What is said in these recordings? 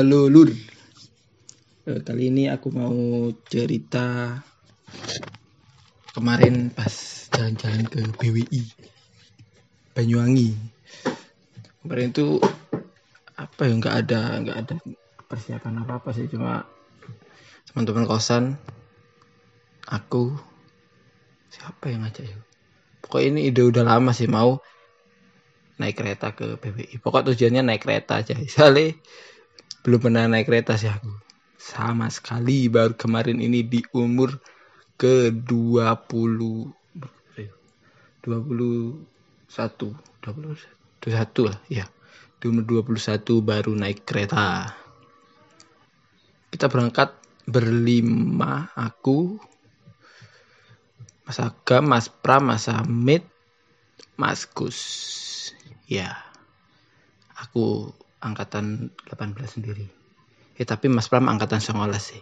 Halo Lur. Eh, Kali ini aku mau cerita kemarin pas jalan-jalan ke BWI Banyuwangi. Kemarin itu apa ya nggak ada nggak ada persiapan apa apa sih cuma teman-teman kosan aku siapa yang ngajak ya pokoknya ini ide udah lama sih mau naik kereta ke BWI pokok tujuannya naik kereta aja soalnya belum pernah naik kereta sih aku sama sekali baru kemarin ini di umur ke 20 berapa ya? 21 21 21 lah ya di umur 21 baru naik kereta kita berangkat berlima aku Mas Agam, Mas Pram, Mas Hamid, Mas Gus. Ya, aku angkatan 18 sendiri. Ya, tapi Mas Pram angkatan 19 sih.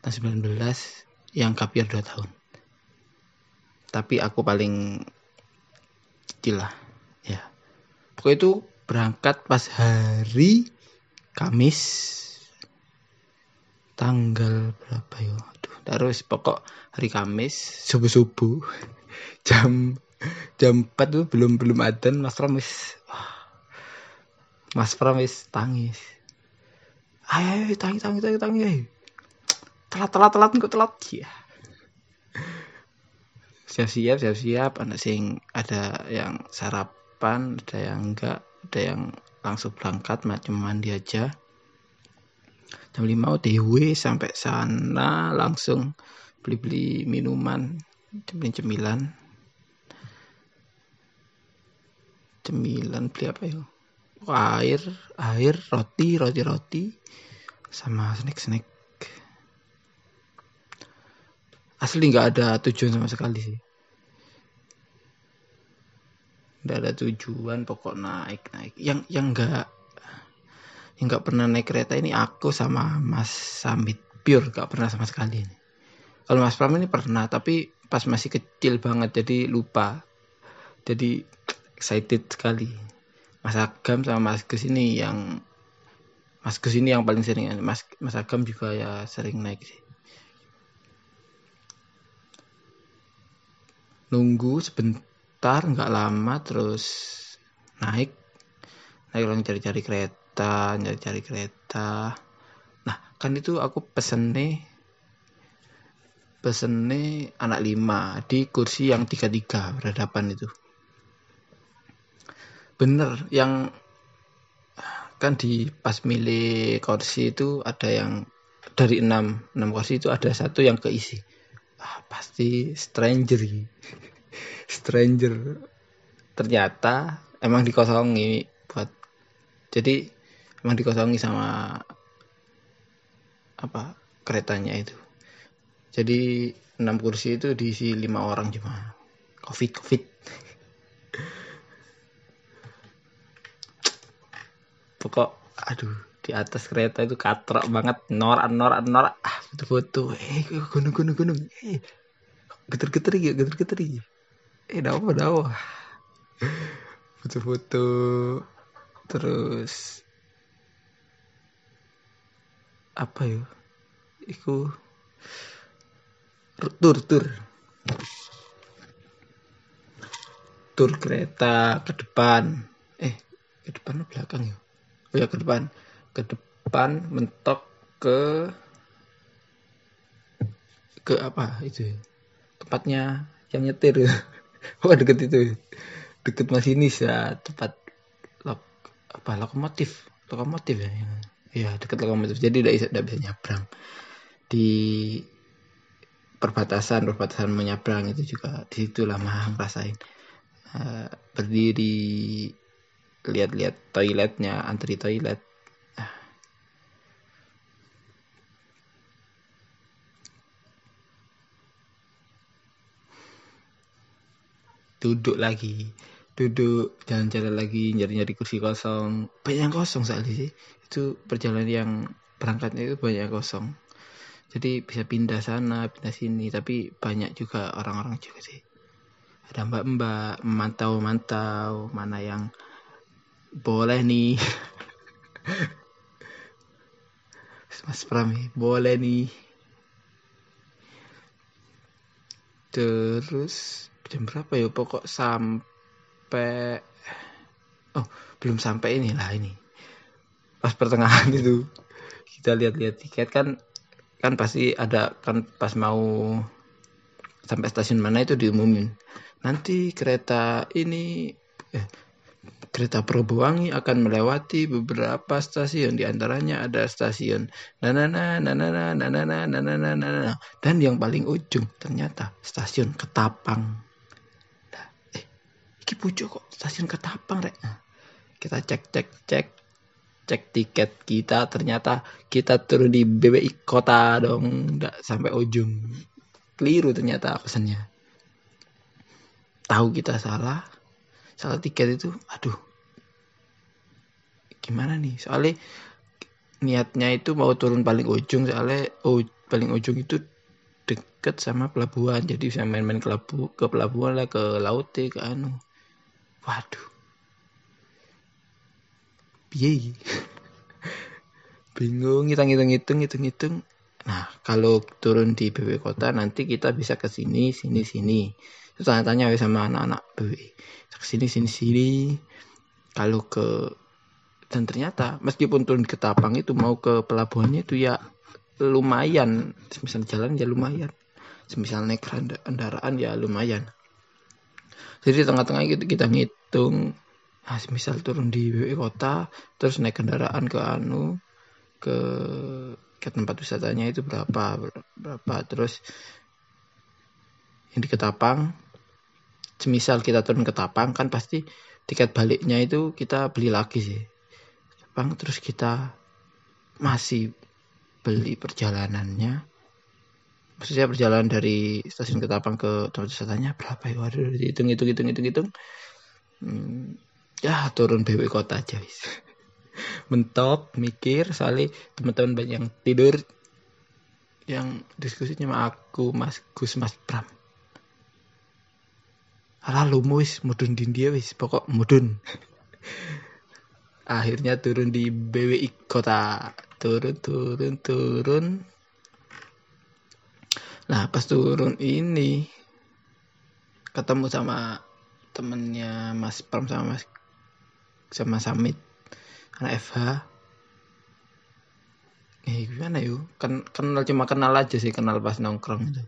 Angkatan 19 yang kapiar 2 tahun. Tapi aku paling kecil. Ya. Pokoknya itu berangkat pas hari Kamis tanggal berapa ya? Aduh, terus pokok hari Kamis subuh-subuh jam jam 4 tuh belum belum adzan Mas Pram wis wah, Mas Pram wis tangis. Ayo, ayo tangi tangi tangi tangi ayo. Telat telat telat kok telat ya. Siap-siap siap-siap anak sing ada yang sarapan, ada yang enggak, ada yang langsung berangkat macam mandi aja jam 5 OTW sampai sana langsung beli-beli minuman cemilan cemilan beli apa ya Air air roti roti roti sama snack snack. Asli nggak ada tujuan sama sekali sih. Nggak ada tujuan pokok naik naik. Yang yang nggak yang nggak pernah naik kereta ini aku sama Mas Samit. Pure nggak pernah sama sekali ini. Kalau Mas Pram ini pernah tapi pas masih kecil banget jadi lupa. Jadi excited sekali Mas Agam sama Mas Gus ini yang Mas Gus ini yang paling sering Mas Mas Agam juga ya sering naik sih. Nunggu sebentar nggak lama terus naik. Naik orang cari-cari kereta cari-cari kereta. Nah kan itu aku pesen nih pesen nih anak lima di kursi yang tiga tiga berhadapan itu bener yang kan di pas milih kursi itu ada yang dari enam enam kursi itu ada satu yang keisi ah, pasti stranger stranger. Ternyata emang dikosongi buat jadi emang dikosongi sama apa keretanya itu. Jadi enam kursi itu diisi lima orang cuma. Covid covid pokok aduh di atas kereta itu katrok banget. Norak norak norak. Ah foto-foto. Eh gunung gunung gunung? Eh geter geter ya geter geter ya? Eh dawa dawa. Foto-foto. Terus apa ya? Iku tur tur. Tur kereta ke depan. Eh ke depan atau belakang ya? oh ya ke depan. Ke depan mentok ke ke apa itu? Ya? tempatnya yang nyetir. Oh deket itu. Deket masinis ya. Tempat lok apa lokomotif. Lokomotif ya. Ya deket lokomotif. Jadi tidak bisa tidak bisa nyabrang. Di perbatasan perbatasan menyabrang itu juga di situ lama ngerasain uh, berdiri lihat-lihat toiletnya antri toilet. Duduk lagi. Duduk jalan-jalan lagi nyari-nyari kursi kosong. Banyak yang kosong saat sih. Itu perjalanan yang berangkatnya itu banyak yang kosong. Jadi bisa pindah sana pindah sini. Tapi banyak juga orang-orang juga sih. Ada mbak-mbak memantau-mantau mana yang boleh nih. Mas Prami boleh nih. Terus jam berapa ya? Pokok sampai oh belum sampai ini lah ini. Pas pertengahan itu. Kita lihat-lihat tiket kan kan pasti ada kan pas mau sampai stasiun mana itu diumumin. Nanti kereta ini eh, kereta Probowangi akan melewati beberapa stasiun. Di antaranya ada stasiun nanana nanana nanana nanana nanana. Dan yang paling ujung ternyata stasiun Ketapang. Nah, eh iki pucuk kok stasiun Ketapang rek. Nah, kita cek cek cek. Cek tiket kita ternyata kita turun di BBI kota dong. Nggak sampai ujung. Keliru ternyata pesannya. Tahu kita salah salah tiket itu aduh. Gimana nih? Soalnya niatnya itu mau turun paling ujung soalnya oh, paling ujung itu deket sama pelabuhan. Jadi bisa main-main ke, ke pelabuhan lah ke laut ke anu. Waduh. Piye bingung ngitung-ngitung ngitung ngitung. Nah, kalau turun di BW Kota nanti kita bisa ke sini, sini, sini. Terus tanya-tanya sama anak-anak BW. Ke sini, sini, sini. Kalau ke dan ternyata meskipun turun ke Tapang itu mau ke pelabuhannya itu ya lumayan. Misal jalan ya lumayan. Semisal naik kendaraan ya lumayan. Jadi tengah-tengah itu kita ngitung. Nah, misal turun di BW Kota, terus naik kendaraan ke anu ke ke tempat wisatanya itu berapa berapa terus yang di Ketapang semisal kita turun ke Tapang kan pasti tiket baliknya itu kita beli lagi sih. Tapang terus kita masih beli perjalanannya. Maksudnya perjalanan dari stasiun Ketapang ke tempat wisatanya berapa ya? Waduh hitung hitung hitung hitung hitung. Hmm, ya turun BW kota aja bisa mentok mikir soalnya teman-teman banyak yang tidur. Yang diskusinya sama aku mas Gus mas Pram lalu wis mudun di dia wis pokok mudun. Akhirnya turun di BWI kota. Turun turun turun. Nah pas turun ini ketemu sama temennya Mas Pram sama Mas sama Samit anak FH eh gimana yuk Ken kenal cuma kenal aja sih kenal pas nongkrong itu.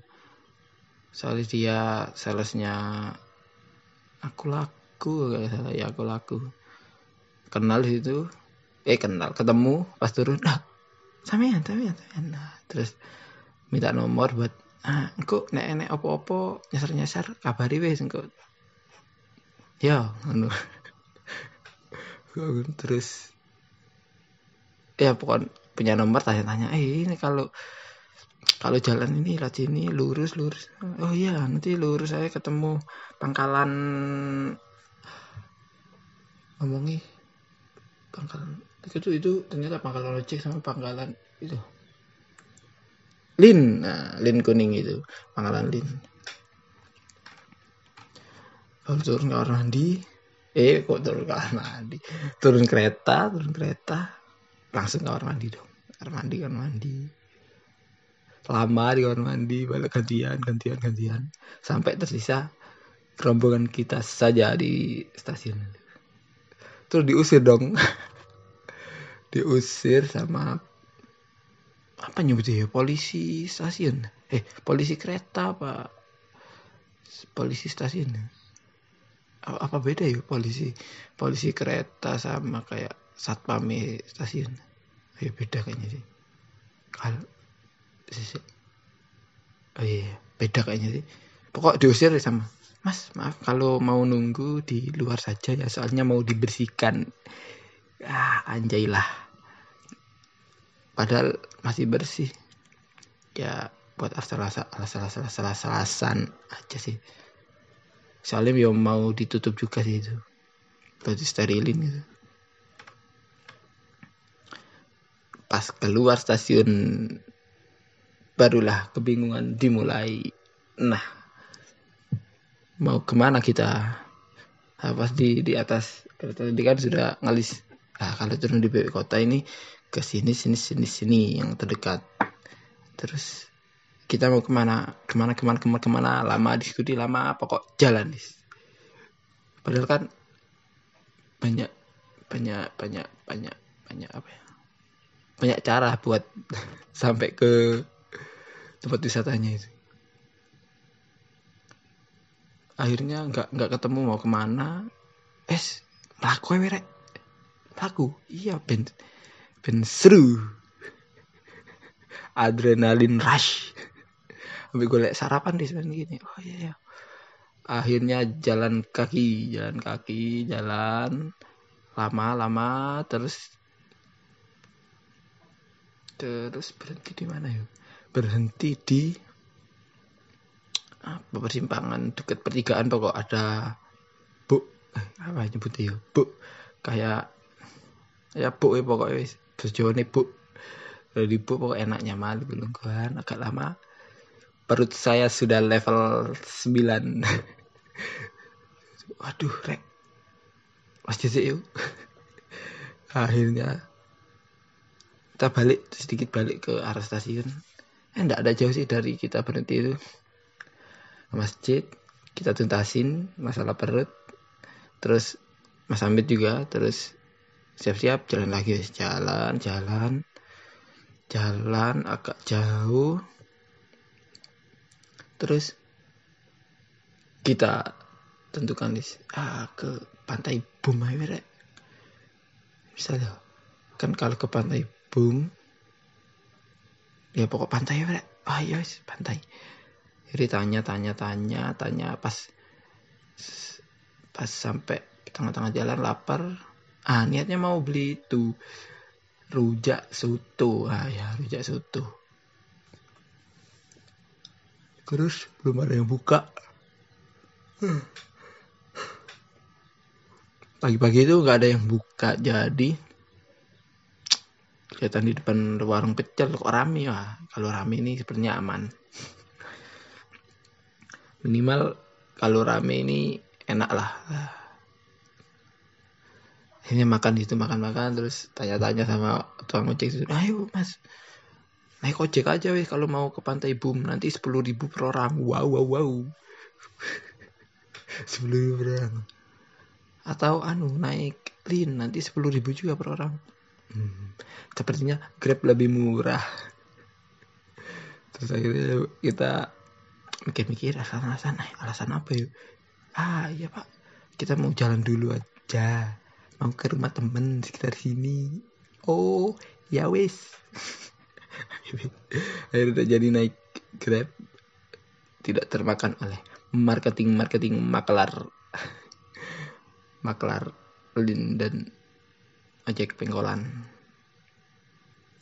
Soalnya dia salesnya aku laku ya aku laku. Kenal itu eh kenal ketemu pas turun nah samian samian samian nah, terus minta nomor buat ah engko nek opo-opo nyasar-nyasar kabari wes engko ya anu terus ya pokoknya punya nomor tanya-tanya eh ini kalau kalau jalan ini lewat sini lurus lurus. Oh iya nanti lurus saya ketemu pangkalan ngomongi pangkalan itu itu ternyata pangkalan ojek sama pangkalan itu. Lin nah lin kuning itu pangkalan lin. Kalau turun ke kamar mandi eh kok turun ke kamar mandi turun kereta turun kereta langsung kamar mandi dong. Kamar mandi kamar mandi. Lama di kamar mandi balik gantian gantian gantian. Sampai tersisa rombongan kita saja di stasiun. Terus diusir dong. Diusir sama apa nyebutnya ya? Polisi stasiun. Eh polisi kereta apa? Polisi stasiun. Apa beda ya polisi? Polisi kereta sama kayak satpam stasiun. Ya beda kayaknya sih. Kalau oh iya beda kayaknya sih. Pokok diusir sama mas maaf kalau mau nunggu di luar saja ya soalnya mau dibersihkan. Ah anjay lah. Padahal masih bersih. Ya buat asal-asalasan aja sih. Soalnya ya mau ditutup juga sih itu. Buat sterilin gitu. Pas keluar stasiun barulah kebingungan dimulai. Nah mau ke mana kita? Nah, pas di di atas kereta tadi kan sudah ngalis. Nah kalau turun di BW kota ini ke sini sini sini sini yang terdekat. Terus kita mau ke mana? Ke mana ke mana ke mana ke mana? Lama diskusi lama pokok jalan dis padahal kan banyak banyak banyak banyak banyak apa ya? Banyak cara buat sampai ke tempat wisatanya itu akhirnya nggak nggak ketemu mau ke mana. Es melaku ya rek melaku iya ben ben seru. Adrenalin rush. Sampai gue liat sarapan di sana gini. Oh iya, iya. Akhirnya jalan kaki jalan kaki jalan. Lama-lama terus. Terus berhenti di mana ya? Berhenti di apa persimpangan dekat pertigaan pokok ada. Bu apa nyebutnya ya bu kayak ya bu ya pokoknya berjalan bu. Dari bu pokok enaknya malu belum kan agak lama. Perut saya sudah level 9 waduh rek. Sih yuk. Akhirnya kita balik sedikit balik ke arah stasiun. Eh enggak ada jauh sih dari kita berhenti itu masjid kita tuntasin masalah perut terus Mas Amit juga terus siap-siap jalan lagi jalan jalan jalan agak jauh. Terus kita tentukan di ah ke pantai Bumai bisa loh kan kalau ke pantai Bum ya pokok pantai ya ah iya pantai jadi tanya tanya tanya tanya. Pas pas sampai tengah-tengah jalan lapar. Ah niatnya mau beli itu. Rujak soto ah ya rujak soto terus belum ada yang buka. Pagi-pagi itu nggak ada yang buka. Jadi kelihatan di depan warung pecel. Kok rame ya? Kalau rame ini sepertinya aman minimal kalau rame ini enak lah. Ini makan itu makan makan terus tanya-tanya sama tukang ojek itu ayo mas naik ojek aja weh kalau mau ke pantai boom nanti sepuluh ribu per orang. Wow wow wow. Sepuluh ribu per orang. Atau anu naik lin nanti sepuluh ribu juga per orang. Hmm, sepertinya grab lebih murah. Terus akhirnya kita mikir-mikir alasan-alasan eh, alasan apa yuk? Ah iya pak. Kita mau jalan dulu aja. Mau ke rumah temen sekitar sini. Oh ya wes akhirnya jadi naik grab tidak termakan oleh marketing marketing maklar maklar lin dan ojek pengkolan.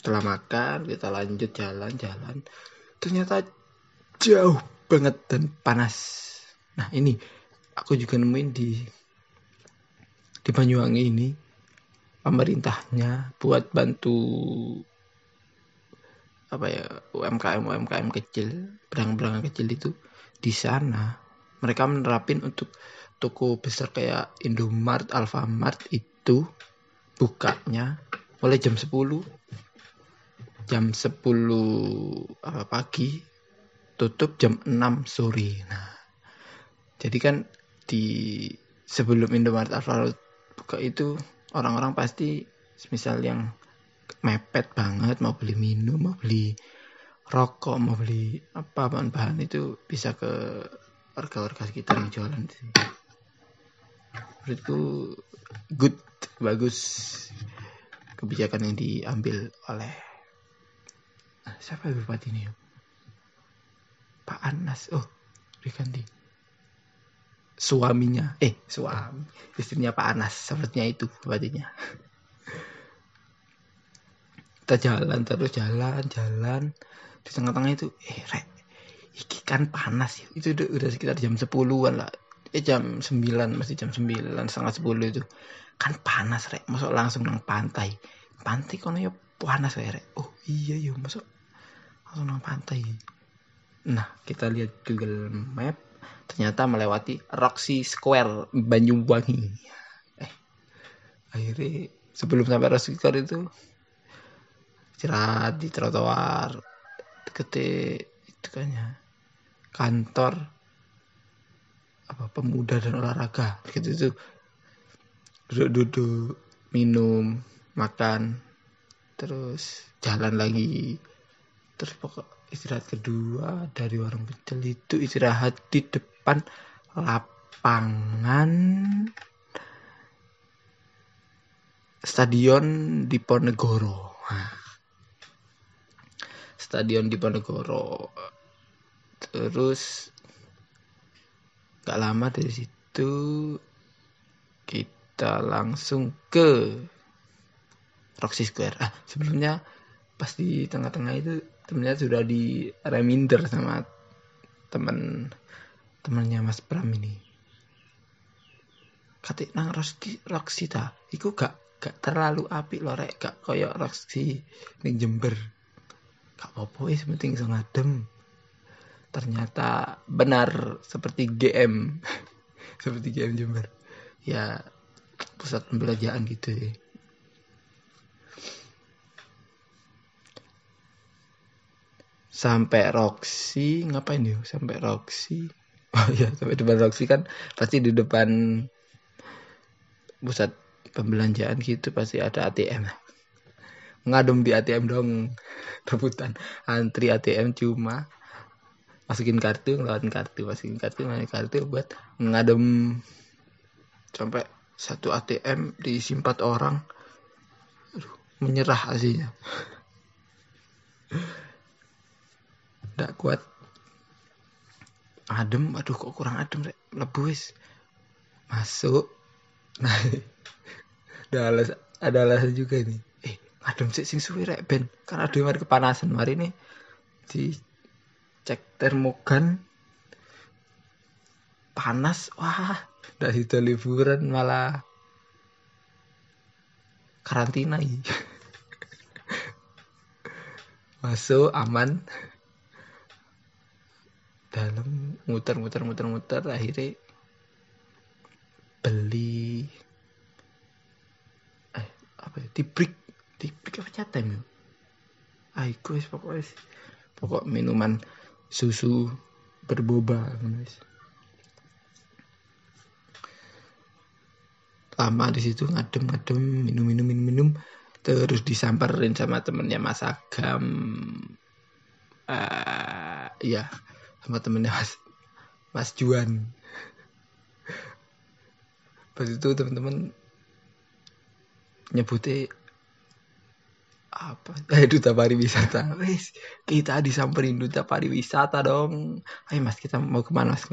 Setelah makan kita lanjut jalan-jalan. Ternyata jauh banget dan panas. Nah ini aku juga nemuin di di Banyuwangi ini pemerintahnya buat bantu apa ya UMKM UMKM kecil berang-berang kecil itu di sana mereka menerapin untuk toko besar kayak Indomart, Alfamart itu bukanya mulai jam 10 jam 10 apa pagi tutup jam 6 sore. Nah, jadi kan di sebelum Indomaret Alfamart buka itu orang-orang pasti misal yang mepet banget mau beli minum, mau beli rokok, mau beli apa bahan-bahan itu bisa ke warga-warga sekitar yang jualan di sini. Menurutku good, bagus kebijakan yang diambil oleh siapa bupati ini? Pak Anas oh diganti. Suaminya. Eh suami. Istrinya Pak Anas sepertinya itu bupatinya kita jalan terus jalan jalan. Di tengah-tengah itu eh rek iki kan panas ya. Itu udah, udah sekitar jam 10-an lah. Eh jam 9 masih jam 9 setengah 10 itu. Kan panas rek. Masuk langsung nang pantai. Pantai kono ya panas rek. Oh iya ya masuk langsung nang pantai Nah, kita lihat Google Map, ternyata melewati Roxy Square Banyuwangi. Eh, akhirnya sebelum sampai Roxy Square itu istirahat di trotoar deket itu kan ya kantor apa pemuda dan olahraga. Gitu itu. Duduk-duduk minum makan terus jalan lagi. Terus pokok istirahat kedua dari warung pecel itu istirahat di depan lapangan stadion di Ponegoro. Stadion di Ponegoro. Terus gak lama dari situ kita langsung ke Roxy Square. Ah, sebelumnya pas di tengah-tengah itu temennya sudah di reminder sama teman temannya Mas Pram ini. Katik nang Roxy Roxy ta, iku gak gak terlalu api loh rek. Gak koyok Roxy ning Jember. Gak apa-apa wis penting iso ngadem. Ternyata benar seperti GM seperti GM Jember. Ya pusat pembelajaran gitu ya sampai Roxy ngapain yuk sampai Roxy? Oh ya sampai depan Roxy kan pasti di depan pusat pembelanjaan gitu pasti ada ATM ngadem di ATM dong rebutan. Antri ATM cuma masukin kartu ngelawan kartu masukin kartu masukin kartu buat ngadem. Sampai satu ATM diisi empat orang. Menyerah aslinya tidak kuat. Adem aduh kok kurang adem rek? Lebu masuk. Nah ada alas ada alasan juga nih eh adem sih sing suwi rek ben. Kan ada mari kepanasan. Mari nih di cek termogan. Panas. Wah udah situ liburan malah karantina ya. masuk aman dalam muter muter muter muter akhirnya beli eh apa ya dibrik dibrik apa nyatem ya? Aiku wis pokoknya pokok minuman susu berboba guys lama di situ ngadem ngadem minum minum minum minum terus disamperin sama temennya Mas Agam. Uh, ya sama temennya Mas Mas Juan. Pas itu teman-teman nyebutnya apa? Eh duta pariwisata. Wes kita disamperin duta pariwisata dong. Ayo mas kita mau ke mana mas?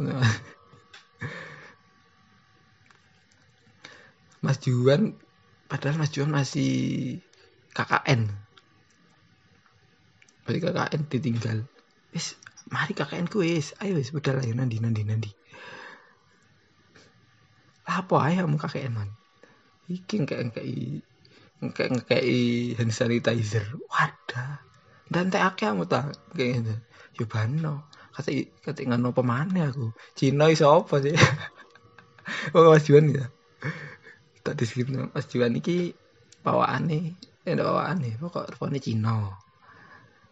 Mas Juan padahal Mas Juan masih KKN berarti KKN ditinggal. Wis mari KKN ku wis. Ayo wis udah lah nanti nanti nanti apa ayo mau KKN man iki kayak kayak kayak hand sanitizer. Wadah. Dan teh akeh kamu tak kayak gitu yo bano. Kata kata ngano pemane aku? Cina iso apa sih? Oh Mas Juan ya? Tak deskripsi Mas Juan iki bawaane eh bawaane pokok rupane Cina.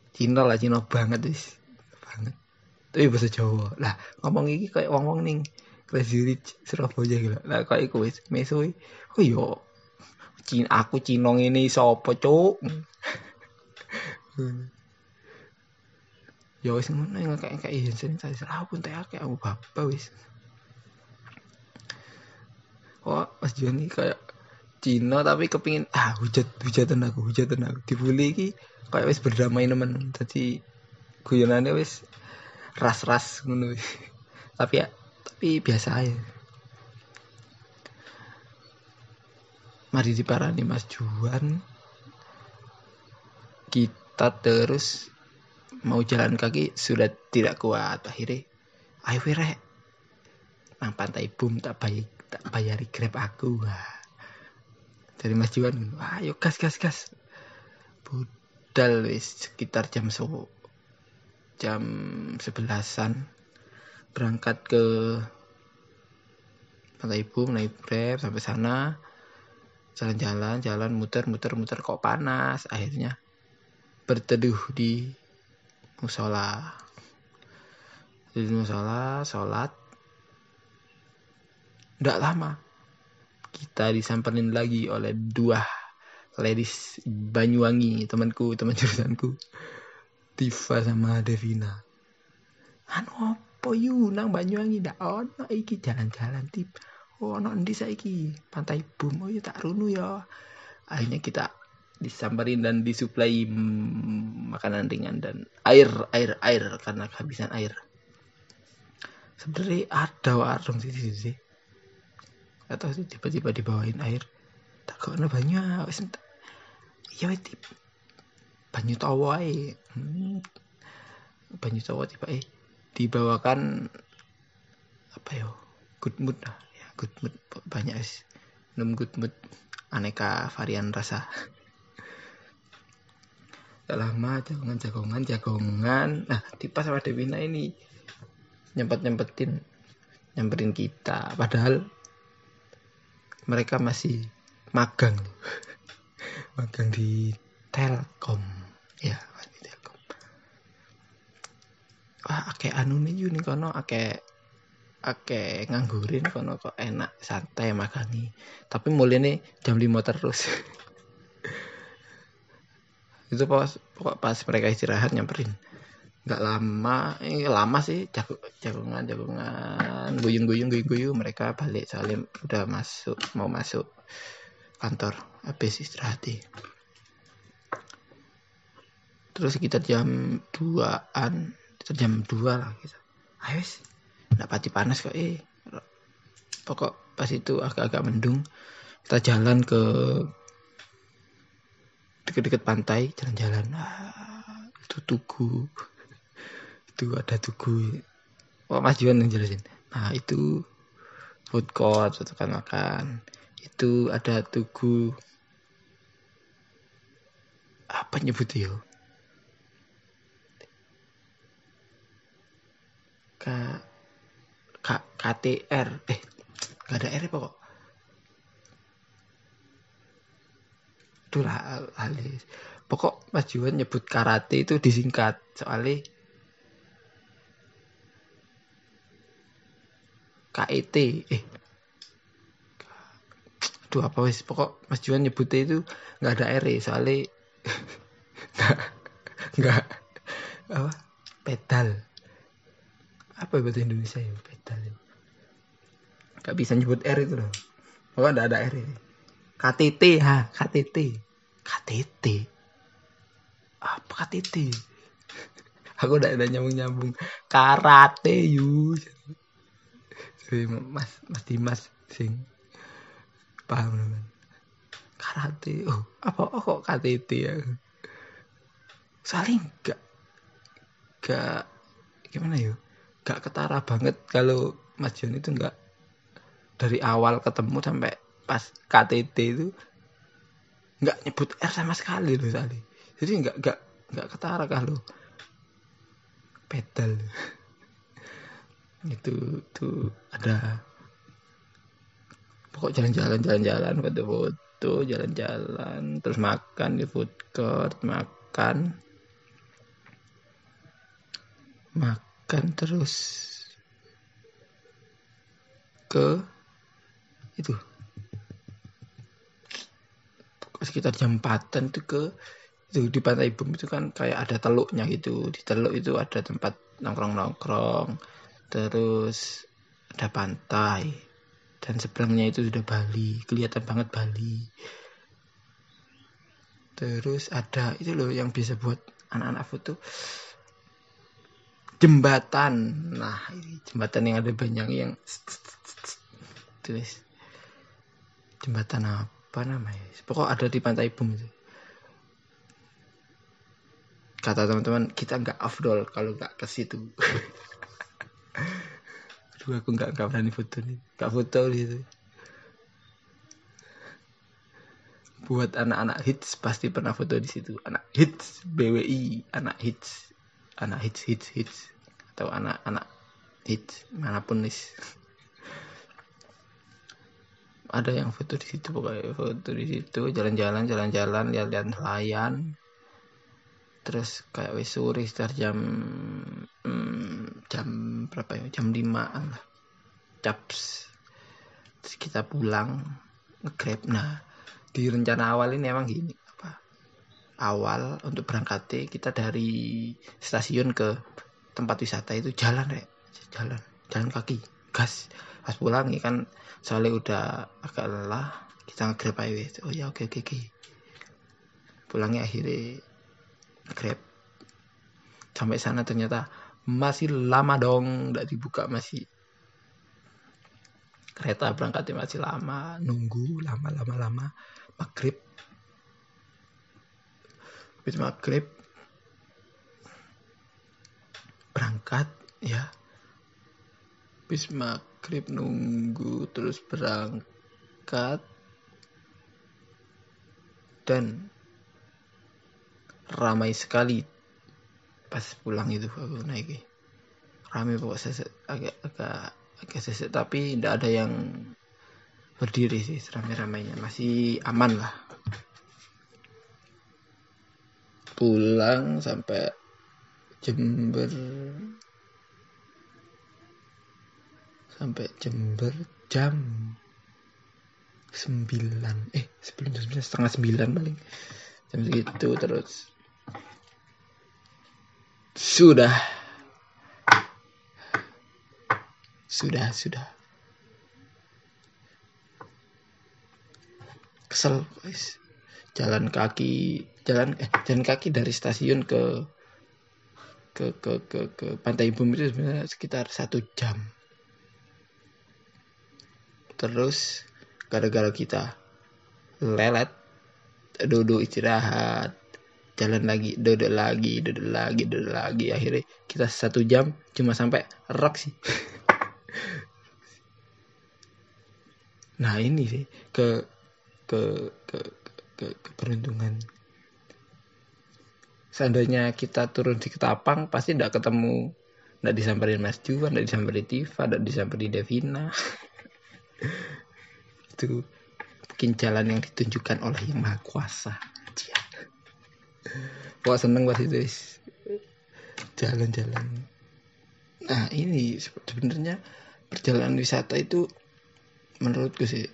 Cina lah Cina banget banget tapi bahasa Jawa. Lah ngomong iki kayak wong-wong ning Crazy Rich Surabaya gitu. Lah kayak iku wis meso oh yo Cina aku Cina ngene sapa cuk? Ya wis ngono kayak kayak Hansen saya salah pun teh akeh aku bapak wis. Oh Mas Joni kayak Cina tapi kepingin ah hujat hujatan aku hujatan aku. Dibully ki kayak wis berdamai teman tadi guyonannya wis ras-ras ngono. Tapi ya tapi biasa aja. Mari diparani Mas Juan. Kita terus mau jalan kaki sudah tidak kuat. Akhirnya ayo rek. Nang pantai bum tak baik tak bayari grab aku. Wah. Dari Mas Juan yuk gas gas gas. Budal wis sekitar jam so jam sebelasan. Berangkat ke pantai ibu naik grab sampai sana. Jalan-jalan jalan muter muter muter kok panas. Akhirnya berteduh di musola. Di musola sholat. Tidak lama kita disamperin lagi oleh dua ladies Banyuwangi temanku teman jurusanku Tifa sama Devina. Anu apa yu? Nang Banyuwangi ndak ono iki jalan-jalan tip oh ono ndi saiki? Pantai bum. Oh ya tak runu ya. Akhirnya kita disamperin dan disuplai makanan ringan dan air air air karena kehabisan air. Sebenarnya ada warung sih sih sih. Atau tiba-tiba dibawain air. Tak ada banyak ya tip banyu tawa hmm. banyu tawa tiba eh dibawakan apa yo good mood lah. Ya good mood. Banyak sih. Minum good mood. Aneka varian rasa. Gak lama jagongan jagongan jagongan. Nah tipe sama Devina ini. Nyempet nyempetin nyamperin kita. Padahal mereka masih magang. Magang di Telkom. Ya di Telkom. Wah ake anu nih nih kono ake ake nganggurin kono kok enak santai makangi. Tapi mulai nih jam 5 terus. Itu pas pokok pas mereka istirahat nyamperin. Nggak lama ini lama sih jago jagongan jagongan guyung guyung guyung guyung mereka balik salim udah masuk mau masuk kantor habis istirahat terus sekitar jam 2an sekitar jam 2 lah gitu. Ayo nggak pati panas kok eh. Pokok pas itu agak-agak mendung kita jalan ke deket-deket pantai jalan-jalan ah, itu tugu. Itu ada tugu. Oh Mas Juan yang jelasin. Nah itu food court kan makan. Itu ada tugu. Apa nyebutnya yo K, K KTR eh gak ada R pokok. Itulah alis pokok Mas Juan nyebut karate itu disingkat. Soalnya KET eh. Aduh apa wis pokok Mas Juan nyebutnya itu nggak ada R soalnya nggak nggak apa pedal apa bahasa Indonesia ya? Pedal nggak bisa nyebut R itu loh. Pokoknya nggak ada R ini. KTT ha KTT KTT apa KTT aku udah ada nyambung nyambung karate yu. Jadi mas mas Dimas sing paham teman karate oh apa oh kok KTT ya? Saling gak gak gimana yuk gak ketara banget kalau Mas itu nggak dari awal ketemu sampai pas KTT itu nggak nyebut R sama sekali loh tadi. Jadi nggak nggak nggak ketara kalau pedal. Itu tuh ada pokok jalan-jalan jalan-jalan foto-foto jalan-jalan terus makan di food court makan. Makan terus ke itu. Sekitar jam 4 itu ke itu di pantai Bum itu kan kayak ada teluknya gitu. Di teluk itu ada tempat nongkrong nongkrong terus ada pantai dan sebelahnya itu sudah Bali kelihatan banget Bali. Terus ada itu loh yang bisa buat anak-anak foto jembatan. Nah ini jembatan yang ada banyak yang tulis. Jembatan apa namanya? Pokok ada di pantai Bum itu. Kata teman-teman kita nggak afdol kalau nggak ke situ. Aduh aku nggak nggak berani foto nih. Nggak foto gitu buat anak-anak hits pasti pernah foto di situ. Anak hits BWI anak hits. Anak hits hits hits atau anak-anak hits mana pun nih ada yang foto di situ pokoknya foto di situ jalan-jalan jalan-jalan lihat-lihat nelayan. Terus kayak wis sore sekitar jam hmm, jam berapa ya? Jam limaan lah. Caps. Terus kita pulang ngegrab. Nah di rencana awal ini emang gini apa? Awal untuk berangkat kita dari stasiun ke tempat wisata itu jalan ya jalan jalan kaki gas pas pulang ya kan. Soalnya udah agak lelah kita ngegrab aja oh ya oke oke oke. Pulangnya akhirnya grab sampai sana ternyata masih lama dong tidak dibuka masih. Kereta berangkatnya masih lama nunggu lama lama lama maghrib. Habis maghrib berangkat ya. Habis maghrib nunggu terus berangkat. Dan ramai sekali pas pulang itu aku naik. Ramai pokok seset agak agak agak seset tapi tidak ada yang berdiri sih ramai-ramainya masih aman lah. Pulang sampai Jember sampai Jember jam sembilan eh sebelum jam sembilan setengah sembilan paling jam segitu terus sudah. Sudah, sudah. Kesel, guys. Jalan kaki, jalan eh jalan kaki dari stasiun ke ke ke ke, ke pantai Bumi itu sebenarnya sekitar satu jam. Terus gara-gara kita lelet duduk istirahat jalan lagi duduk lagi duduk lagi duduk lagi akhirnya kita satu jam cuma sampai rak sih nah ini sih ke ke ke ke, ke keberuntungan seandainya kita turun di Ketapang pasti tidak ketemu. Tidak disamperin Mas Juan tidak disamperin Tifa tidak disamperin Devina. Itu mungkin jalan yang ditunjukkan oleh yang maha kuasa. Wah seneng pas itu jalan-jalan. Nah ini sebenarnya perjalanan wisata itu menurutku sih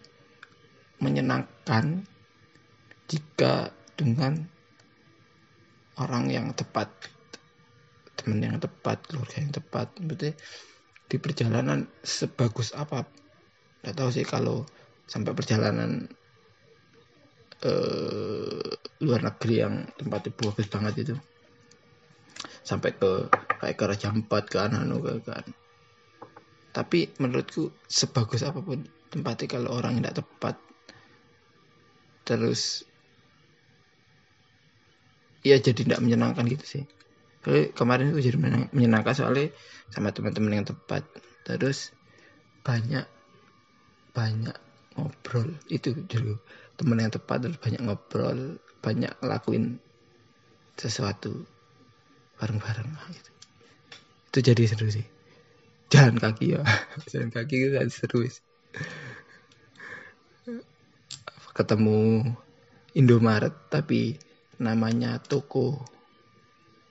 menyenangkan jika dengan orang yang tepat teman yang tepat keluarga yang tepat berarti di perjalanan sebagus apa nggak tahu sih kalau sampai perjalanan uh, luar negeri yang tempatnya bagus banget itu. Sampai ke kayak ke Raja Empat ke Anano ke kan tapi menurutku sebagus apa pun tempatnya kalau orang tidak tepat terus ya jadi tidak menyenangkan gitu sih. Soalnya kemarin itu jadi menyenangkan soalnya sama teman-teman yang tepat terus banyak banyak ngobrol. Itu dulu teman yang tepat terus banyak ngobrol banyak lakuin sesuatu bareng-bareng gitu. itu jadi seru sih. Jalan kaki ya. Jalan kaki itu kan seru sih. Ketemu Indomaret tapi namanya toko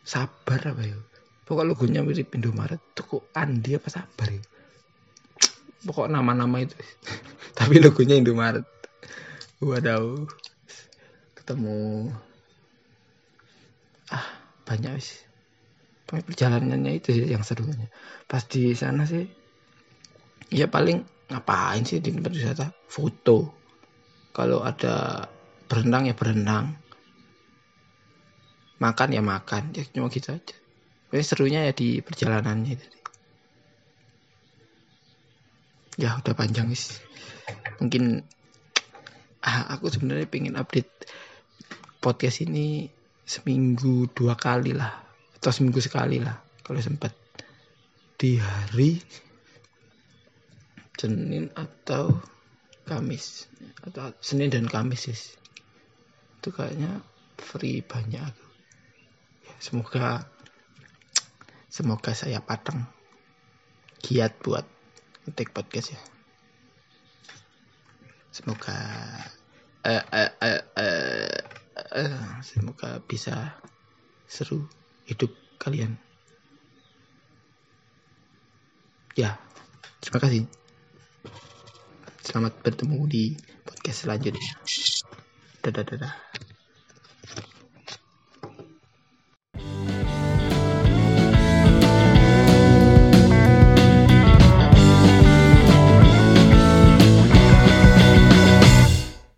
sabar apa ya pokok logonya mirip Indomaret toko Andi apa sabar ya pokok nama-nama itu tapi logonya Indomaret Waduh. Ketemu ah banyak sih. Perjalanannya itu sih yang serunya. Pas di sana sih ya paling ngapain sih di tempat wisata? Foto. Kalau ada berenang ya berenang. Makan ya makan. Ya cuma gitu aja. Tapi serunya ya di perjalanannya itu. Ya udah panjang sih. Mungkin ah, aku sebenarnya pengen update podcast ini seminggu dua kali lah atau seminggu sekali lah kalau sempat di hari Senin atau Kamis atau Senin dan Kamis sih itu kayaknya free banyak ya, semoga semoga saya pateng giat buat ngetik podcast ya. Semoga uh, uh, uh, uh, uh, semoga bisa seru hidup kalian. Ya terima kasih. Selamat bertemu di podcast selanjutnya. Dadah dadah